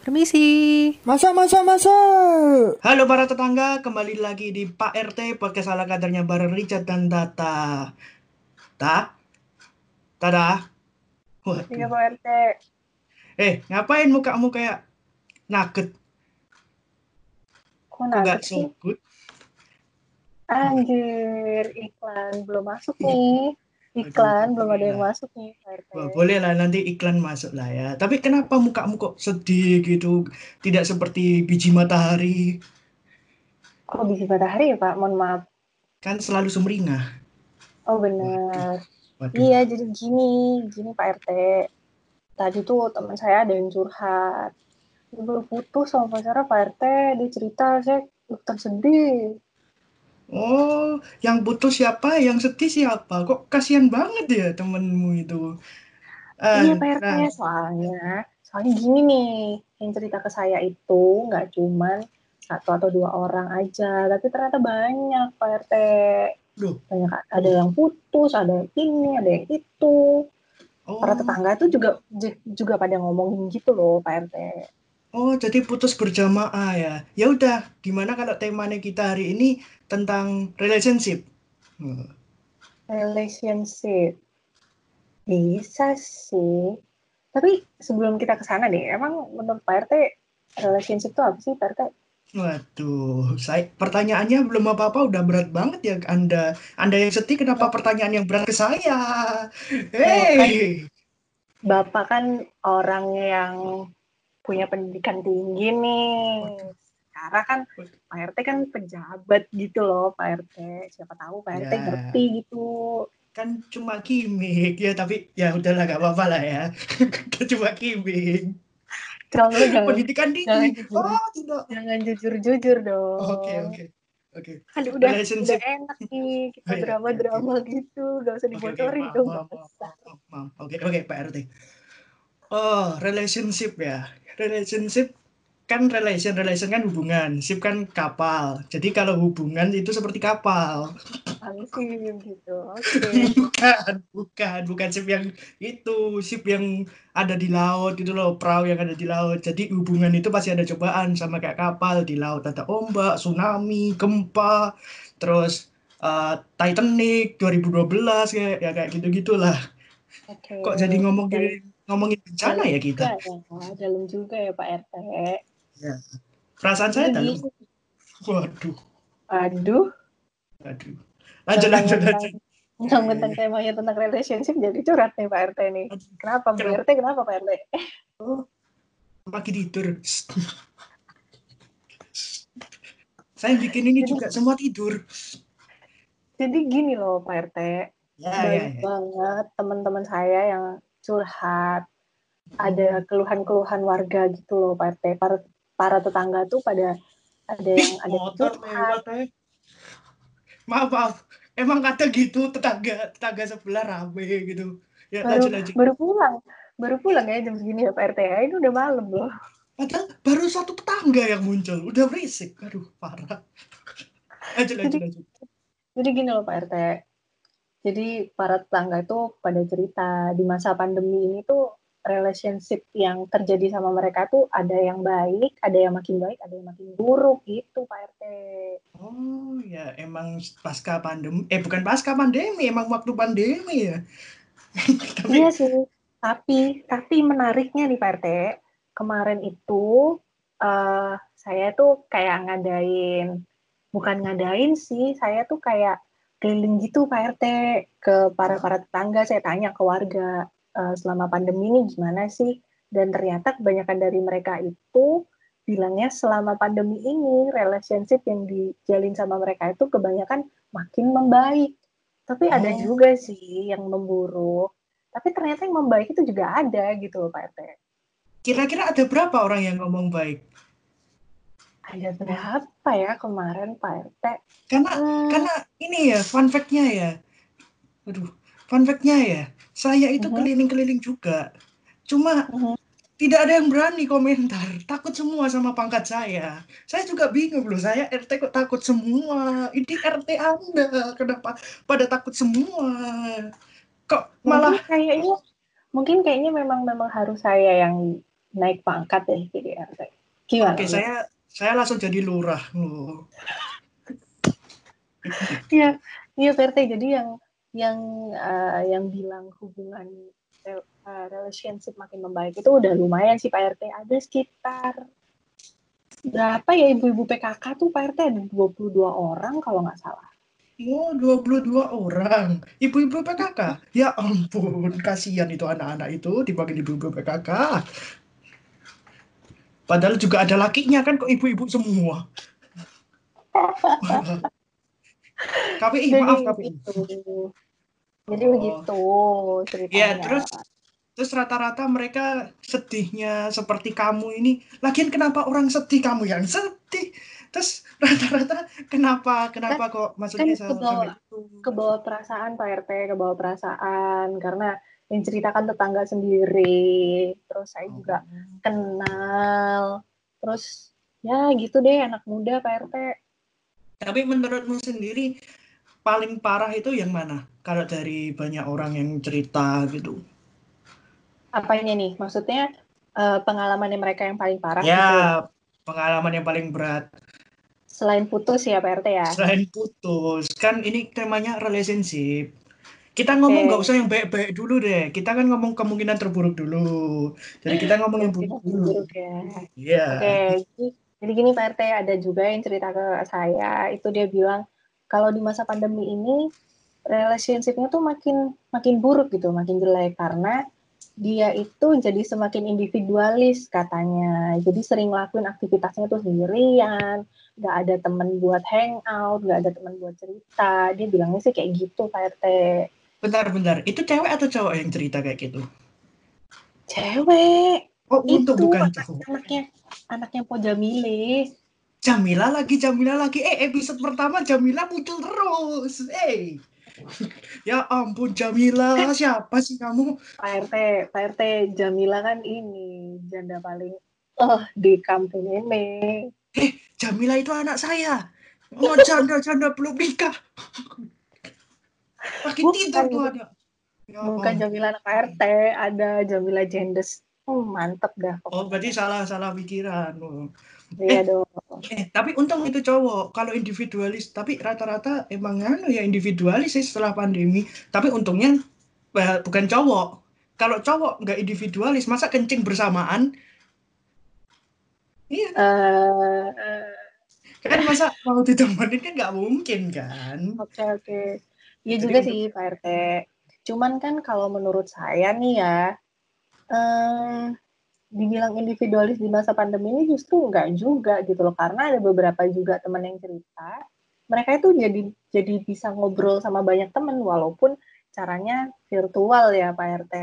Permisi. Masa, masa, masa. Halo para tetangga, kembali lagi di Pak RT podcast ala kadarnya bareng Richard dan Data. Ta? Tada? Iya. Pak RT. Eh, ngapain mukamu kayak nugget? Kok nugget so sih? good? Anjir, iklan belum masuk nih. Iklan belum ada yang masuk nih Pak RT. Boleh lah nanti iklan masuk lah ya. Tapi kenapa mukamu kok sedih gitu? Tidak seperti biji matahari. Kok biji matahari ya Pak? Mohon maaf. Kan selalu sumringah. Oh benar. Iya jadi gini, gini Pak RT. Tadi tuh teman saya ada yang curhat. Dia baru putus sama pacarnya Pak RT. Dia cerita, saya ikutan sedih. Oh, yang putus siapa? Yang sedih siapa? Kok kasihan banget ya temenmu itu? Ah, Iya Pak RT, nah, soalnya, soalnya gini nih, yang cerita ke saya itu nggak cuman satu atau dua orang aja, tapi ternyata banyak Pak RT. Loh. Banyak, ada yang putus, ada yang ini, ada yang itu. Para oh, tetangga tuh juga juga pada ngomongin gitu loh Pak RT. Oh, jadi putus berjamaah ya. Ya udah, gimana kalau temanya kita hari ini tentang relationship? Hmm. Relationship. Bisa sih. Tapi sebelum kita ke sana deh, emang menurut Pak RT relationship itu apa sih Pak RT? Waduh, saya pertanyaannya belum apa-apa udah berat banget ya Anda. Anda yang sedih kenapa pertanyaan yang berat ke saya? Hei. Bapak kan orang yang punya pendidikan tinggi nih. Sekarang kan Pak RT kan pejabat gitu loh Pak RT. Siapa tahu Pak RT Ya. ngerti gitu. Kan cuma gimmick ya, tapi ya udahlah gak apa-apa lah ya. Kan cuma gimmick. Jangan Pendidikan jangan tinggi. jujur. Oh, tidak. jangan jujur-jujur dong. Oke, oke. Oke. Kan udah, udah enak nih kita Oh, iya. drama-drama gitu. Gak usah dibocorin dong. maaf, maaf, maaf. Oke, oke, Pak RT. Oh, relationship ya. Relationship kan relation, relation kan hubungan, ship kan kapal. Jadi kalau hubungan itu seperti kapal. Gitu. Oke. Bukan, bukan, bukan ship yang itu, ship yang ada di laut itu loh, perahu yang ada di laut. Jadi hubungan itu pasti ada cobaan sama kayak kapal di laut ada ombak, tsunami, gempa, terus eh, Titanic 2012 kayak ya kayak gitu-gitulah. Oke. Kok jadi ngomongin ngomongin bencana ya kita? Dalam juga ya, dalam juga ya Pak RT. Perasaan saya dalam. Waduh, Aduh, waduh. Lanjut, lanjut, lanjut. Tentang temanya tentang relationship jadi curhat nih Pak RT nih. Kenapa Kenapa? RT? Kenapa Pak RT? Pagi tidur. Saya bikin ini juga semua tidur. Jadi gini loh Pak RT, Ya, ya, banyak ya. banget teman-teman saya yang curhat. Ada keluhan-keluhan warga gitu loh Pak RT. Para, para tetangga tuh pada ada yang ada Motor lewat eh. Maaf, maaf. Emang kata gitu tetangga tetangga sebelah rame gitu. Ya, Baru, lanjut, lanjut. baru pulang. Baru pulang ya jam segini ya Pak RT. Ya, Ini udah malam loh. Padahal baru satu tetangga yang muncul. Udah berisik. Aduh, parah. Lanjut, lanjut, lanjut. Jadi gini loh Pak RT. Jadi para tetangga itu pada cerita di masa pandemi ini tuh relationship yang terjadi sama mereka tuh ada yang baik, ada yang makin baik, ada yang makin buruk gitu Pak RT. Oh, ya emang pasca pandemi. Eh, bukan pasca pandemi, emang waktu pandemi ya. Tapi Iya sih. Tapi tapi menariknya nih Pak RT, kemarin itu eh saya tuh kayak ngadain bukan ngadain sih, saya tuh kayak keliling gitu Pak RT ke para para tetangga, saya tanya ke warga eh, selama pandemi ini gimana sih? Dan ternyata kebanyakan dari mereka itu bilangnya selama pandemi ini relationship yang dijalin sama mereka itu kebanyakan makin membaik. Tapi ada Oh. juga sih yang memburuk. Tapi ternyata yang membaik itu juga ada gitu Pak RT. kira-kira ada berapa orang yang ngomong baik? Ada berapa ya kemarin Pak RT? Karena Hmm, karena ini ya fun fact-nya ya. Aduh, fun fact-nya ya. Saya itu Mhm. keliling-keliling juga. Cuma Mhm. tidak ada yang berani komentar. Takut semua sama pangkat saya. Saya juga bingung loh. Saya RT kok takut semua. Ini RT Anda. Kenapa pada takut semua? Kok malah mungkin kayaknya mungkin kayaknya memang memang harus saya yang naik pangkat deh jadi RT. Gimana? Oke, saya saya langsung jadi lurah loh. Iya, iya PRT. Jadi yang yang uh, yang bilang hubungan uh, relationship makin membaik itu udah lumayan sih Pak RT. Ada sekitar berapa ya ibu-ibu PKK tuh Pak RT ada 22 orang kalau nggak salah. Oh, 22 orang. Ibu-ibu PKK. Ya ampun, kasihan itu anak-anak itu dibagi ibu-ibu PKK. Padahal juga ada lakinya kan kok ibu-ibu semua. KPI, Jadi maaf KPI. Jadi Oh. begitu ceritanya. Ya, terus terus rata-rata mereka sedihnya seperti kamu ini. Lagian kenapa orang sedih kamu yang sedih? Terus rata-rata kenapa kenapa kok maksudnya kan sa- kebawa- sampai itu? ke bawah perasaan Pak RT, ke bawah perasaan karena yang ceritakan tetangga sendiri. Terus saya juga kenal. Terus ya gitu deh anak muda Pak RT. Tapi menurutmu sendiri paling parah itu yang mana? Kalau dari banyak orang yang cerita gitu. Apanya nih? Maksudnya eh, pengalaman mereka yang paling parah gitu. Ya, pengalaman yang paling berat Selain putus ya Pak RT ya. selain putus. Kan ini temanya relationship. Kita ngomong nggak usah yang baik-baik dulu deh. Kita kan ngomong kemungkinan terburuk dulu. Jadi kita ngomong yang buruk dulu. Ya. Iya. Oke, jadi, jadi gini Pak RT, ada juga yang cerita ke saya, itu dia bilang kalau di masa pandemi ini relationship-nya tuh makin makin buruk gitu, makin jelek karena dia itu jadi semakin individualis katanya. Jadi sering lakuin aktivitasnya tuh sendirian, nggak ada temen buat hangout, nggak ada temen buat cerita. Dia bilangnya sih kayak gitu Pak RT. Bentar-bentar. Itu cewek atau cowok yang cerita kayak gitu? Cewek, Oh, itu untuk bukan cowok. anaknya anaknya Po Jamile. Jamila lagi, Jamila lagi. Eh, episode pertama Jamila muncul terus. Eh. ya ampun Jamila, siapa sih kamu? Pak RT, Pak RT, Jamila kan ini janda paling oh di kampung ini. Jamila itu anak saya. Oh, janda-janda belum nikah. Makin Bukan. tidur tuh anak. Ya Bukan. Jamila anak RT, ada Jamila Jendes. Oh, mantep dah. Oh, berarti salah salah pikiran. Oh. Iya dong. Eh, tapi untung itu cowok. Kalau individualis, tapi rata-rata emang anu ya individualis sih setelah pandemi. Tapi untungnya eh, bukan cowok. Kalau cowok nggak individualis, masa kencing bersamaan? Iya, Eh, eh, kan masa mau ditemenin kan nggak mungkin kan? Oke oke. Iya juga untuk- sih Pak RT. Cuman kan kalau menurut saya nih ya, eh, dibilang individualis di masa pandemi ini justru enggak juga gitu loh. Karena ada beberapa juga teman yang cerita, mereka itu jadi jadi bisa ngobrol sama banyak teman walaupun caranya virtual ya Pak RT.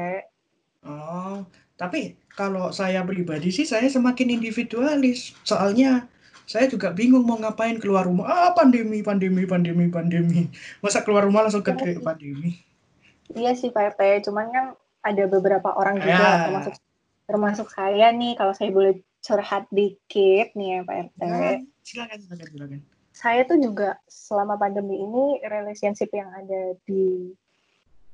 Oh, tapi kalau saya pribadi sih saya semakin individualis. Soalnya saya juga bingung mau ngapain keluar rumah. Ah, pandemi, pandemi, pandemi, pandemi. Masa keluar rumah langsung ke sih. pandemi? Iya sih Pak RT, cuman kan ada beberapa orang juga Ya. termasuk termasuk saya nih kalau saya boleh curhat dikit nih ya Pak RT. Ya, silakan, silakan, silakan. saya tuh juga selama pandemi ini relationship yang ada di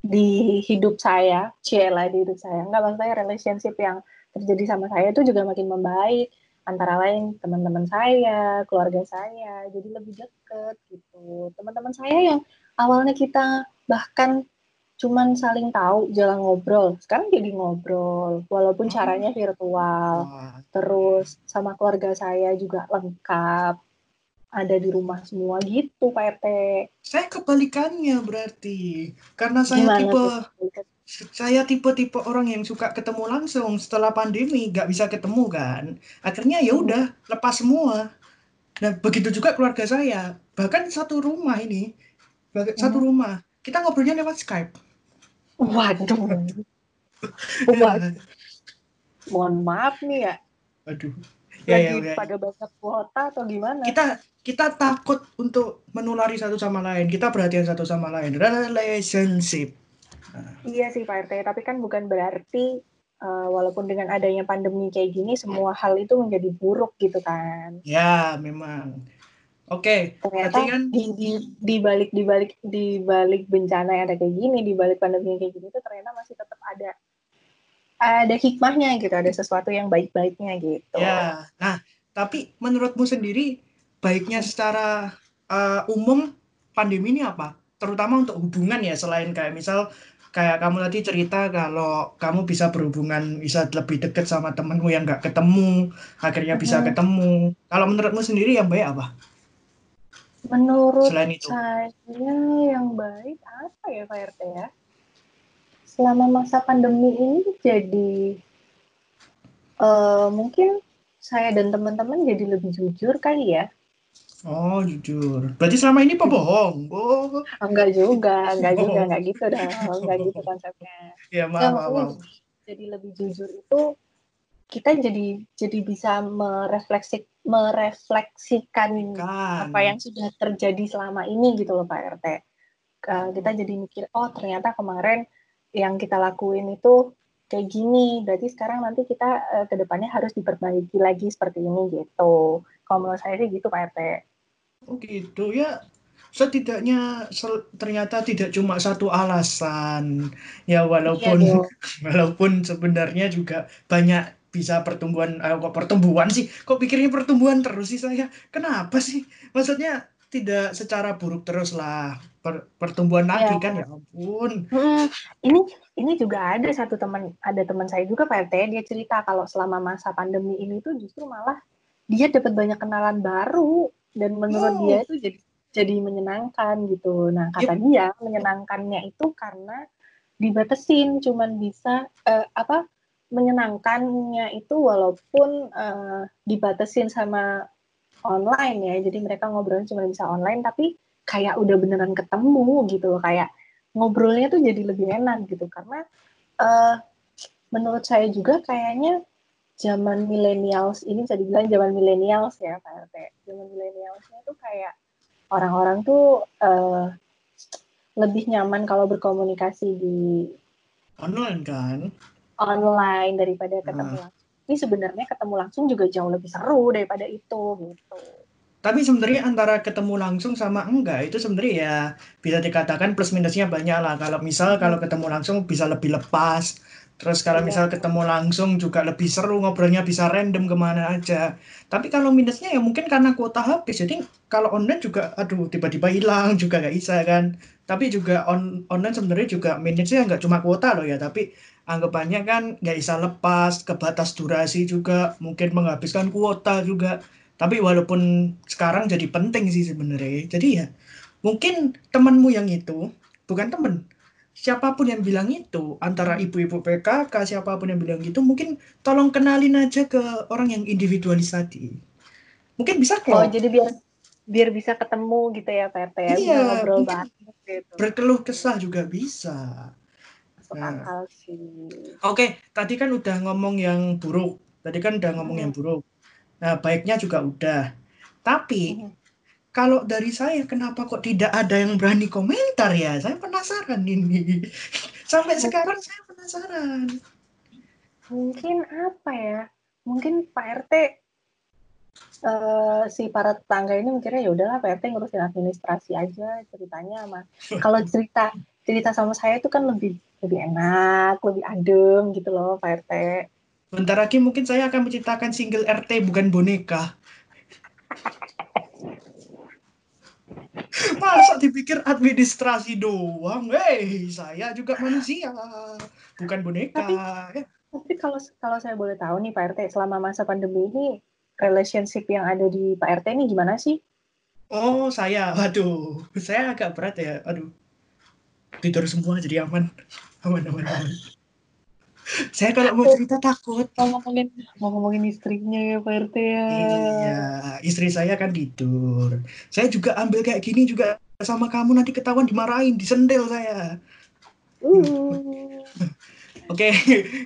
di hidup saya, ciela di hidup saya. Enggak maksudnya relationship yang terjadi sama saya itu juga makin membaik. Antara lain teman-teman saya, keluarga saya, jadi lebih deket gitu. Teman-teman saya yang awalnya kita bahkan cuman saling tahu, jalan ngobrol. Sekarang jadi ngobrol, walaupun Oh. caranya virtual terus sama keluarga saya juga lengkap ada di rumah semua gitu Pak RT saya kebalikannya berarti. Karena saya gimana tipe tuh saya tipe-tipe orang yang suka ketemu langsung setelah pandemi nggak bisa ketemu kan. Akhirnya ya udah lepas semua. Nah begitu juga keluarga saya. Bahkan satu rumah ini bah- satu Hmm. rumah kita ngobrolnya lewat Skype. Waduh. Ya, Waduh, mohon maaf nih ya. Aduh. Ya ya, lagi ya. pada banyak kuota atau gimana? Kita kita takut untuk menulari satu sama lain. Kita perhatian satu sama lain. Relationship iya sih Pak RT tapi kan bukan berarti eh, walaupun dengan adanya pandemi kayak gini semua hal itu menjadi buruk gitu kan ya memang oke ternyata berarti kan di, di, di balik di balik di balik bencana yang ada kayak gini di balik pandemi yang kayak gini tuh ternyata masih tetap ada ada hikmahnya gitu, ada sesuatu yang baik-baiknya gitu. Ya, nah tapi menurutmu sendiri baiknya secara uh, umum pandemi ini apa? Terutama untuk hubungan ya selain kayak misal kayak kamu tadi cerita kalau kamu bisa berhubungan bisa lebih dekat sama temenmu yang nggak ketemu akhirnya bisa Mhm. ketemu. Kalau menurutmu sendiri yang baik apa? Menurut Selain itu. saya yang baik apa ya Pak RT ya? Selama masa pandemi ini jadi eh, mungkin saya dan teman-teman jadi lebih jujur kali ya. Oh jujur. Berarti selama ini pembohong. Oh enggak juga, enggak juga, enggak gitu dong, enggak gitu konsepnya. ya Ya, maaf maaf. makanya maaf. jadi lebih jujur itu kita jadi jadi bisa merefleksi merefleksikan Kan. apa yang sudah terjadi selama ini gitu loh Pak RT. Kita jadi mikir oh ternyata kemarin yang kita lakuin itu kayak gini, berarti sekarang nanti kita eh, ke depannya harus diperbaiki lagi seperti ini gitu. Kalau menurut saya sih gitu Pak RT. Oh gitu ya. Setidaknya sel- ternyata tidak cuma satu alasan. Ya walaupun Iya walaupun sebenarnya juga banyak bisa pertumbuhan eh, kok pertumbuhan sih. Kok pikirnya pertumbuhan terus sih saya? Kenapa sih? Maksudnya tidak secara buruk terus lah. Per- pertumbuhan lagi Iya. kan ya ampun. Hmm, ini ini juga ada satu teman ada teman saya juga Pak RT dia cerita kalau selama masa pandemi ini tuh justru malah dia dapat banyak kenalan baru dan menurut Oh. dia itu jadi jadi menyenangkan gitu. Nah kata dia menyenangkannya itu karena dibatesin cuman bisa eh, apa menyenangkannya itu walaupun eh, dibatesin sama online ya jadi mereka ngobrolnya cuma bisa online tapi kayak udah beneran ketemu gitu loh kayak ngobrolnya tuh jadi lebih enak gitu karena eh menurut saya juga kayaknya zaman millennials ini bisa dibilang zaman millennials ya Pak RT. Zaman millennialsnya tuh kayak orang-orang tuh eh lebih nyaman kalau berkomunikasi di Online kan? online daripada ketemu Hmm. langsung. Ini sebenarnya ketemu langsung juga jauh lebih seru daripada itu gitu. Tapi sebenarnya antara ketemu langsung sama enggak itu sebenarnya ya bisa dikatakan plus minusnya banyak lah. Kalau misal kalau ketemu langsung bisa lebih lepas. Terus kalau Iya. misal ketemu langsung juga lebih seru ngobrolnya bisa random ke mana aja. Tapi kalau minusnya ya mungkin karena kuota habis. Jadi kalau online juga aduh tiba-tiba hilang juga nggak bisa kan. Tapi juga on online sebenarnya juga minusnya nggak cuma kuota loh ya. Tapi anggapannya kan nggak bisa lepas, kebatas durasi juga, mungkin menghabiskan kuota juga. Tapi walaupun sekarang jadi penting sih sebenarnya. Jadi ya mungkin temanmu yang itu bukan temen. Siapa pun yang bilang itu, antara ibu-ibu PKK, siapa pun yang bilang gitu, mungkin tolong kenalin aja ke orang yang individualis tadi. Mungkin bisa Oh, kok jadi biar biar bisa ketemu gitu ya Pak RT ya, Iya, ngobrol bareng gitu. berkeluh kesah juga bisa. Masuk Nah. akal sih. Oke, tadi kan udah ngomong yang buruk. Tadi kan udah ngomong yang buruk. Nah, baiknya juga udah. Tapi Mhm. Kalau dari saya kenapa kok tidak ada yang berani komentar ya? Saya penasaran ini. Sampai sekarang saya penasaran. Mungkin apa ya? Mungkin Pak RT eh, si para tetangga ini mikirnya ya udahlah Pak RT ngurusin administrasi aja ceritanya sama kalau cerita cerita sama saya itu kan lebih lebih enak, lebih adem gitu loh Pak RT. Bentar lagi mungkin saya akan menciptakan single RT bukan boneka. Masa dipikir administrasi doang? Hei, saya juga manusia, bukan boneka. Ya, Tapi kalau kalau saya boleh tahu nih Pak RT, selama masa pandemi ini relationship yang ada di Pak RT ini gimana sih? Oh, saya, waduh, saya agak berat ya. Aduh, tidur semua jadi aman, aman, aman, aman. Saya kalau mau cerita takut. Mau ngomongin mau ngomongin istrinya ya Pak RT ya. Iya, istri saya kan tidur. Saya juga ambil kayak gini juga sama kamu nanti ketahuan dimarahin, disendel saya. Uh. Oke,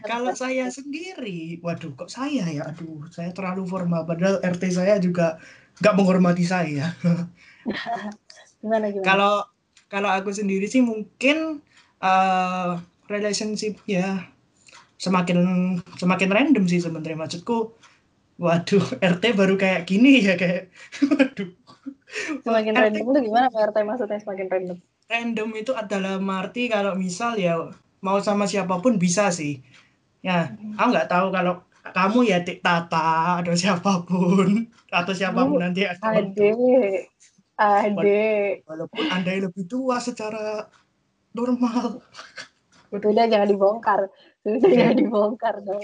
kalau saya sendiri, waduh, kok saya ya? Aduh, saya terlalu formal. Padahal RT saya juga nggak menghormati saya. Gimana gimana? Kalau kalau aku sendiri sih mungkin eh relationship ya semakin semakin random sih sebenarnya maksudku. Waduh, RT baru kayak gini ya kayak, waduh. Semakin RT random itu gimana Pak RT maksudnya semakin random? random itu adalah arti kalau misal ya mau sama siapa pun bisa sih. Ya, aku nggak tahu kalau kamu ya Tik Tata atau siapa pun atau siapa pun nanti ada Ade, ade. walaupun anda lebih tua secara normal Udah jangan dibongkar. Udah jangan dibongkar dong.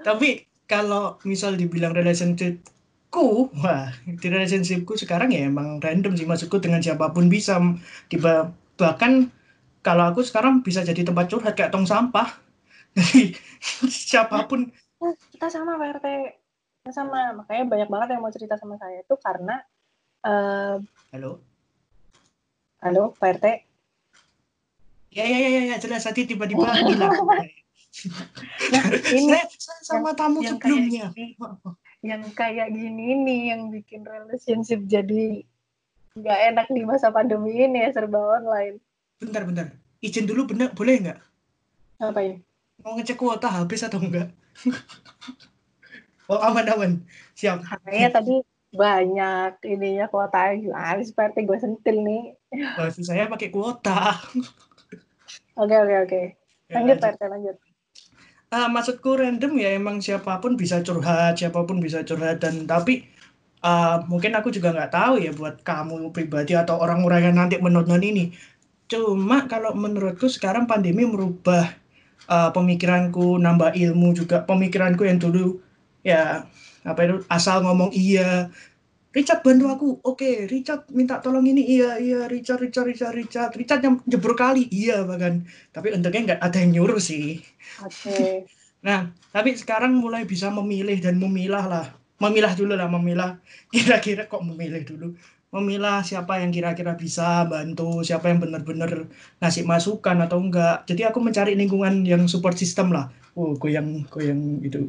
tapi kalau misal dibilang relationshipku wah di relationshipku sekarang ya emang random sih maksudku dengan siapa pun bisa tiba bahkan kalau aku sekarang bisa jadi tempat curhat kayak tong sampah jadi siapa pun Kita sama Pak RT. Kita sama. Makanya banyak banget yang mau cerita sama saya itu karena eh halo halo Pak RT. ya ya ya ya, ya jelas tadi tiba-tiba hilang Nah, ini saya, sama tamu yang kayak sebelumnya gini. yang kayak gini nih yang bikin relationship jadi nggak enak di masa pandemi ini ya serba online. bentar bentar izin dulu bener boleh nggak Ngapain? mau ngecek kuota habis atau enggak oh aman aman siap Kayaknya tadi banyak ininya kuota habis partai gue sentil nih. Maksud saya pakai kuota Oke oke oke. Ya, Lanjut lanjut. Pak RT lanjut. Ah, maksudku random ya emang siapa pun bisa curhat siapa pun bisa curhat dan tapi ah, mungkin aku juga nggak tahu ya buat kamu pribadi atau orang-orang yang nanti menonton ini. Cuma kalau menurutku sekarang pandemi merubah ah, pemikiranku nambah ilmu juga pemikiranku yang dulu ya apa itu asal ngomong iya Richard bantu aku oke Richard minta tolong ini iya iya Richard Richard Richard Richard Richard yang jebur kali iya bahkan tapi untungnya nggak ada yang nyuruh sih Oke. Nah, tapi sekarang mulai bisa memilih dan memilah lah. Memilah dulu lah, memilah. Kira-kira kok memilih dulu. Memilah siapa yang kira-kira bisa bantu, siapa yang benar-benar ngasih masukan atau enggak. Jadi aku mencari lingkungan yang support system lah. Oh, goyang, goyang itu.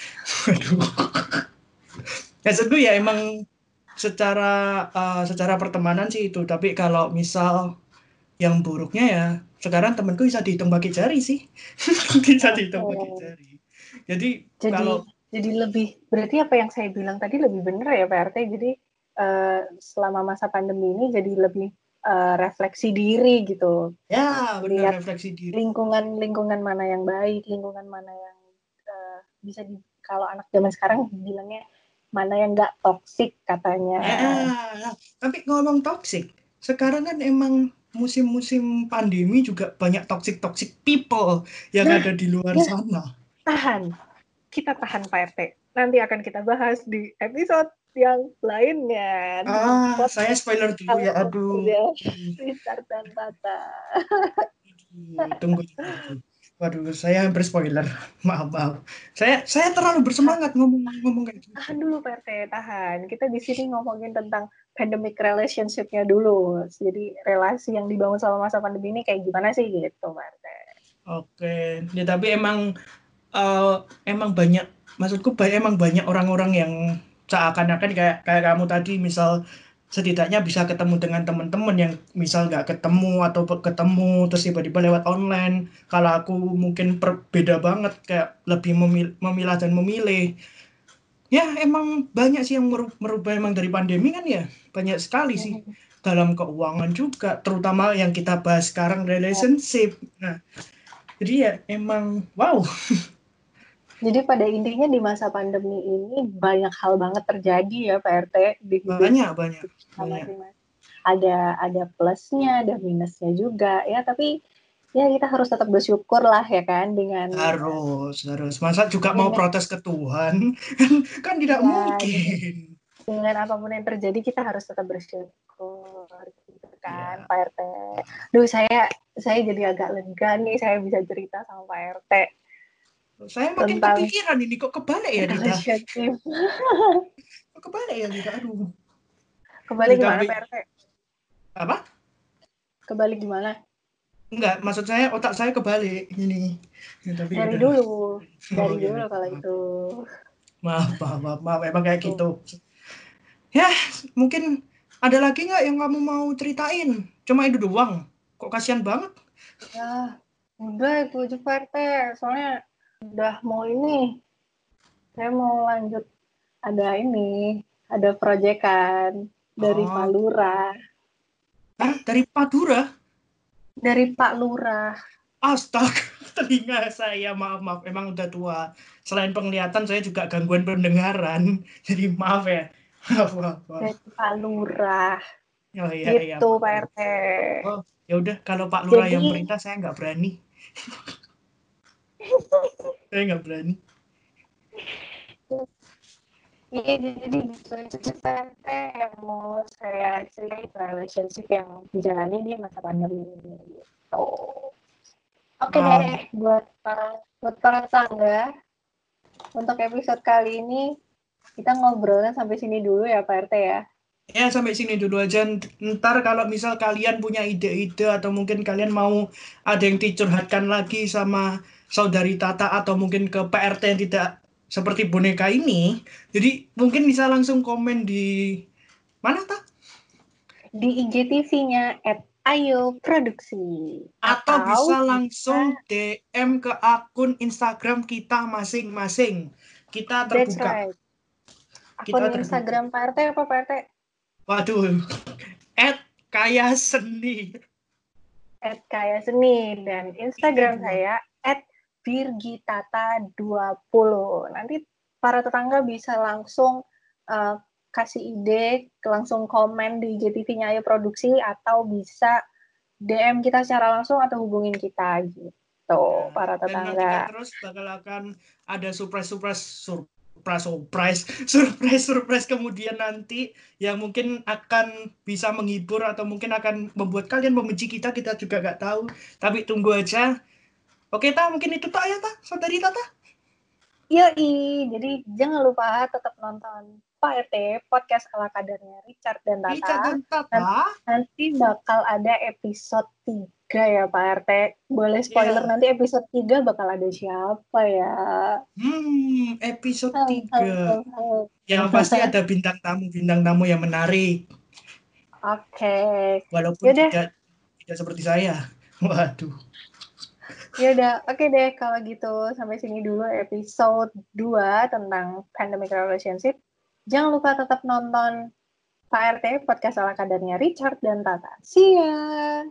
Waduh. Maksudku ya emang secara uh, secara pertemanan sih itu. Tapi kalau misal yang buruknya ya sekarang temanku bisa dihitung pakai jari sih. bisa dihitung pakai jari. Jadi, Jadi kalau jadi lebih berarti apa yang saya bilang tadi lebih benar ya Pak RT. Jadi eh, selama masa pandemi ini jadi lebih eh, refleksi diri gitu. ya benar lihat refleksi diri. Lingkungan lingkungan mana yang baik, lingkungan mana yang eh, bisa di kalau anak zaman sekarang bilangnya mana yang nggak toksik katanya. Ya, tapi ngomong toxic, sekarang kan emang musim-musim pandemi juga banyak toxic-toxic people yang Nah, ada di luar ya. sana. Tahan. Kita tahan Pak RT. Nanti akan kita bahas di episode yang lainnya. Ah, podcast saya spoiler dulu ya, aduh. Richard dan Tata. Tunggu, tunggu. Waduh, saya hampir spoiler. Maaf, maaf. Saya saya terlalu bersemangat ngomong ngomong kayak gitu. Tahan dulu RT, tahan. Kita di sini ngomongin tentang pandemic relationship-nya dulu. Jadi relasi yang dibangun selama masa pandemi ini kayak gimana sih gitu RT. Oke, ya tapi emang eh, emang banyak, maksudku emang banyak orang-orang yang seakan-akan kayak kayak kamu tadi, misal setidaknya bisa ketemu dengan teman-teman yang misal nggak ketemu atau ketemu terus tiba-tiba lewat online. Kalau aku mungkin per- beda banget, kayak lebih memil- memilah dan memilih. Ya emang banyak sih yang meru- merubah emang dari pandemi kan ya, banyak sekali sih dalam keuangan juga, terutama yang kita bahas sekarang relationship. Nah, jadi ya emang wow, Jadi pada intinya di masa pandemi ini banyak hal banget terjadi ya Pak RT di banyak banyak banyak. Ada ada plusnya, ada minusnya juga ya. Tapi ya kita harus tetap bersyukur lah ya kan dengan Harus harus. Masa juga mau Dengan- protes ke Tuhan kan tidak Ya, mungkin. dengan apa pun yang terjadi kita harus tetap bersyukur gitu kan Ya. Pak RT. Duh saya saya jadi agak lega nih saya bisa cerita sama Pak RT Saya makin Tentang- kepikiran ini kok kebalik ya Dita. Kok kebalik ya Dita. Aduh. Kembali Dita, gimana Bi- Pak RT? Apa? Kembali gimana? Enggak, maksud saya otak saya kebalik ini. Ya, tapi Dari udah. dulu, Oh, dari iya, dulu iya. kalau itu. Maaf, maaf, maaf, maaf, emang kayak gitu. Ya, mungkin ada lagi nggak yang kamu mau ceritain? Cuma itu doang. Kok kasihan banget? Ya, udah itu aja Pak RT. Soalnya udah mau ini. Saya mau lanjut ada ini, ada proyekan dari Oh. Pak Lurah. Dari Padura? Dari Pak Lurah. Astaga. telinga saya maaf maaf emang udah tua selain penglihatan saya juga gangguan pendengaran jadi maaf ya maaf maaf, maaf. Dari Pak Lurah. oh iya iya gitu Pak. Pak RT. oh ya udah kalau Pak Lurah yang Jadi- perintah saya nggak berani saya nggak berani Iya, jadi gitu itu yang mau saya ceritain relationship yang dijalani di masa pandemi ini. Gitu. Oke Ah. deh, buat para buat para tangga, untuk episode kali ini kita ngobrolnya sampai sini dulu ya Pak RT ya. Ya sampai sini dulu aja. Ntar kalau misal kalian punya ide-ide atau mungkin kalian mau ada yang dicurhatkan lagi sama saudari Tata atau mungkin ke PRT yang tidak seperti boneka ini, jadi mungkin bisa langsung komen di mana tak? Di IGTV-nya at Ayo Produksi. Atau bisa bisa- langsung DM ke akun Instagram kita masing-masing. Kita That's terbuka. right. Kita Akun terbuka. Instagram Pak RT apa Pak RT? Waduh. At kaya seni. at Kaya Seni dan Instagram Iya. saya at Virgitata20. Nanti para tetangga bisa langsung eh, kasih ide, langsung komen di JTV-nya Ayo Produksi atau bisa DM kita secara langsung atau hubungin kita gitu para Dan nanti tetangga. terus bakal akan ada surprise surprise surprise surprise surprise surprise kemudian nanti yang mungkin akan bisa menghibur atau mungkin akan membuat kalian membenci kita kita juga nggak tahu. Tapi tunggu aja. Oke ta mungkin itu tak ya ta? Saudari tata Yoi, jadi jangan lupa tetap nonton Pak RT podcast ala kadarnya Richard dan Tata. Ica dan tata. Nanti bakal ada episode 3 ya Pak RT. Boleh spoiler Iya. nanti episode 3 bakal ada siapa ya? hmm episode Oh, 3 yang pasti ada bintang tamu bintang tamu yang menarik Oke. walaupun Yaudah. tidak tidak seperti saya waduh Ya udah, oke deh kalau gitu sampai sini dulu episode 2 tentang pandemic relationship. Jangan lupa tetap nonton Pak RT podcast ala kadarnya Richard dan Tata. See ya.